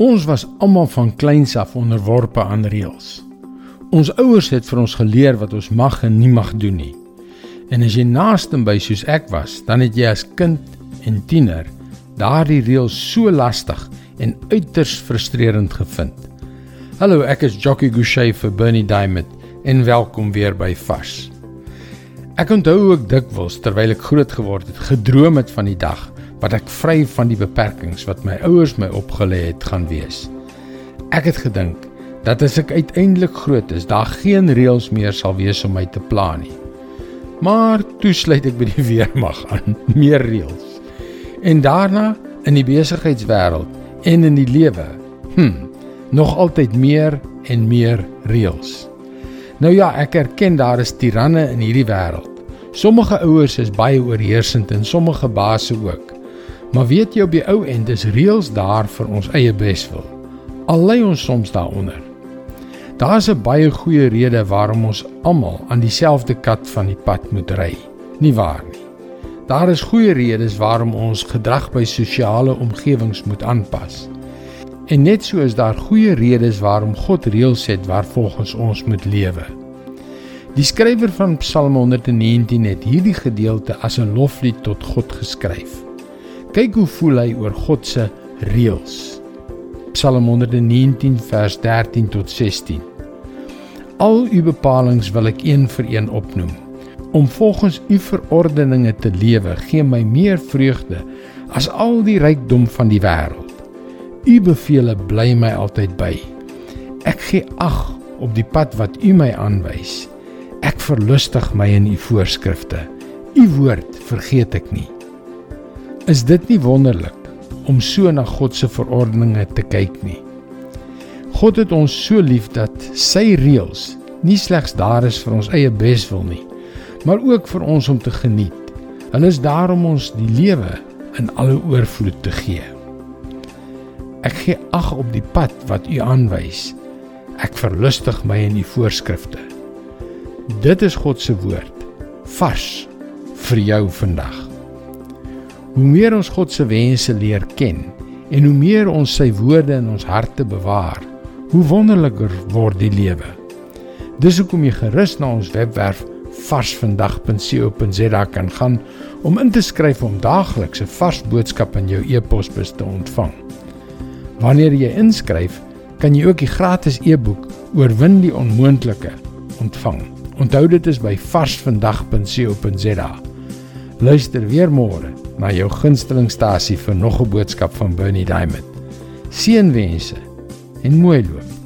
Ons was almal van kleins af onderworpe aan reëls. Ons ouers het vir ons geleer wat ons mag en nie mag doen nie. En as jy naaste by soos ek was, dan het jy as kind en tiener daardie reëls so lastig en uiters frustrerend gevind. Hallo, ek is Jockey Gouchee vir Bernie Diamond en welkom weer by Vars. Ek onthou ook dikwels terwyl ek groot geword het, gedroom het van die dag wat ek vry van die beperkings wat my ouers my opgelê het gaan wees. Ek het gedink dat as ek uiteindelik groot is, daar geen reëls meer sal wees om my te pla nie. Maar toe sluit ek by die weermag aan, meer reëls. En daarna in die besigheidswêreld en in die lewe. Hm, nog altyd meer en meer reëls. Nou ja, ek erken daar is tiranne in hierdie wêreld. Sommige ouers is baie oorheersend en sommige baase ook. Maar weet jy op die ou end is reëls daar vir ons eie beswil. Al lê ons soms daaronder. Daar's 'n baie goeie rede waarom ons almal aan dieselfde kant van die pad moet ry. Nie waar nie. Daar is goeie redes waarom ons gedrag by sosiale omgewings moet aanpas. En net so is daar goeie redes waarom God reëls het waarvolgens ons moet lewe. Die skrywer van Psalm 119 het hierdie gedeelte as 'n loflied tot God geskryf. Kyk hoe voel hy oor God se reëls. Psalm 119 vers 13 tot 16. Al u bepalinge wil ek een vir een opnoem. Om volgens u verordeninge te lewe, gee my meer vreugde as al die rykdom van die wêreld. U bevele bly my altyd by. Ek gee ag op die pad wat u my aanwys. Ek verlustig my in u voorskrifte. U woord vergeet ek nie. Is dit nie wonderlik om so na God se verordeninge te kyk nie? God het ons so lief dat sy reëls nie slegs daar is vir ons eie beswil nie, maar ook vir ons om te geniet. Hulle is daar om ons die lewe in alle oorvloed te gee. Ek gee ag op die pad wat U aanwys. Ek verlustig my in U voorskrifte. Dit is God se woord vars vir jou vandag. Hoe meer ons God se wense leer ken en hoe meer ons sy woorde in ons harte bewaar, hoe wonderliker word die lewe. Dis hoekom jy gerus na ons webwerf varsvandag.co.za kan gaan om in te skryf om daagliks 'n vars boodskap in jou e-posbus te ontvang. Wanneer jy inskryf, kan jy ook die gratis e-boek Oorwin die onmoontlike ontvang. Onthou dit is by varsvandag.co.za. Luister weer môre na jou gunstelingstasie vir nog 'n boodskap van Bernie Diamond. Seënwense en mooi loop.